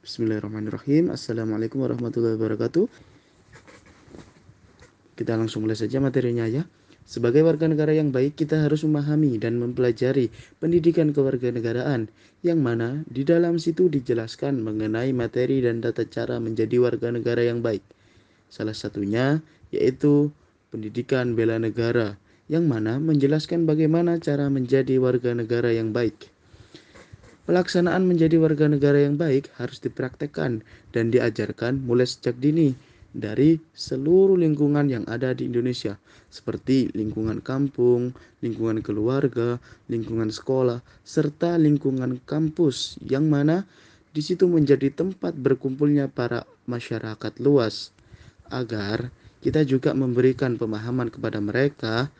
Bismillahirrahmanirrahim. Assalamualaikum warahmatullahi wabarakatuh. Kita langsung mulai saja materinya ya. Sebagai warga negara yang baik, kita harus memahami dan mempelajari pendidikan kewarganegaraan, yang mana di dalam situ dijelaskan mengenai materi dan tata cara menjadi warga negara yang baik. Salah satunya yaitu pendidikan bela negara, yang mana menjelaskan bagaimana cara menjadi warga negara yang baik. Pelaksanaan menjadi warga negara yang baik harus dipraktekkan dan diajarkan mulai sejak dini dari seluruh lingkungan yang ada di Indonesia, seperti lingkungan kampung, lingkungan keluarga, lingkungan sekolah, serta lingkungan kampus, yang mana di situ menjadi tempat berkumpulnya para masyarakat luas, agar kita juga memberikan pemahaman kepada mereka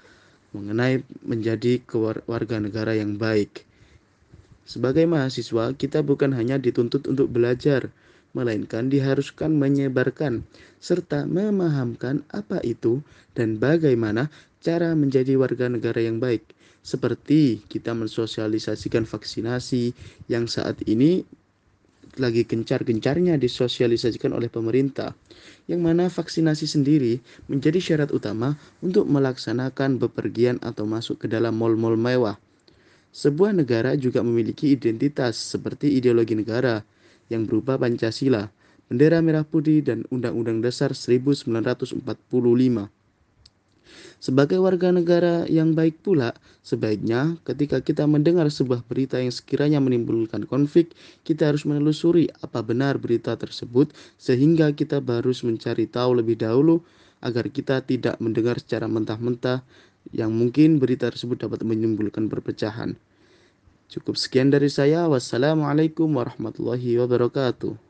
mengenai menjadi warga negara yang baik. Sebagai mahasiswa, kita bukan hanya dituntut untuk belajar, melainkan diharuskan menyebarkan serta memahamkan apa itu dan bagaimana cara menjadi warga negara yang baik. Seperti kita mensosialisasikan vaksinasi yang saat ini lagi gencar-gencarnya disosialisasikan oleh pemerintah, yang mana vaksinasi sendiri menjadi syarat utama untuk melaksanakan bepergian atau masuk ke dalam mal-mal mewah. Sebuah negara juga memiliki identitas seperti ideologi negara, yang berupa Pancasila, bendera merah putih, dan Undang-Undang Dasar 1945. Sebagai warga negara yang baik pula, sebaiknya ketika kita mendengar sebuah berita yang sekiranya menimbulkan konflik, kita harus menelusuri apa benar berita tersebut sehingga kita harus mencari tahu lebih dahulu agar kita tidak mendengar secara mentah-mentah yang mungkin berita tersebut dapat menimbulkan perpecahan. Cukup sekian dari saya. Wassalamualaikum warahmatullahi wabarakatuh.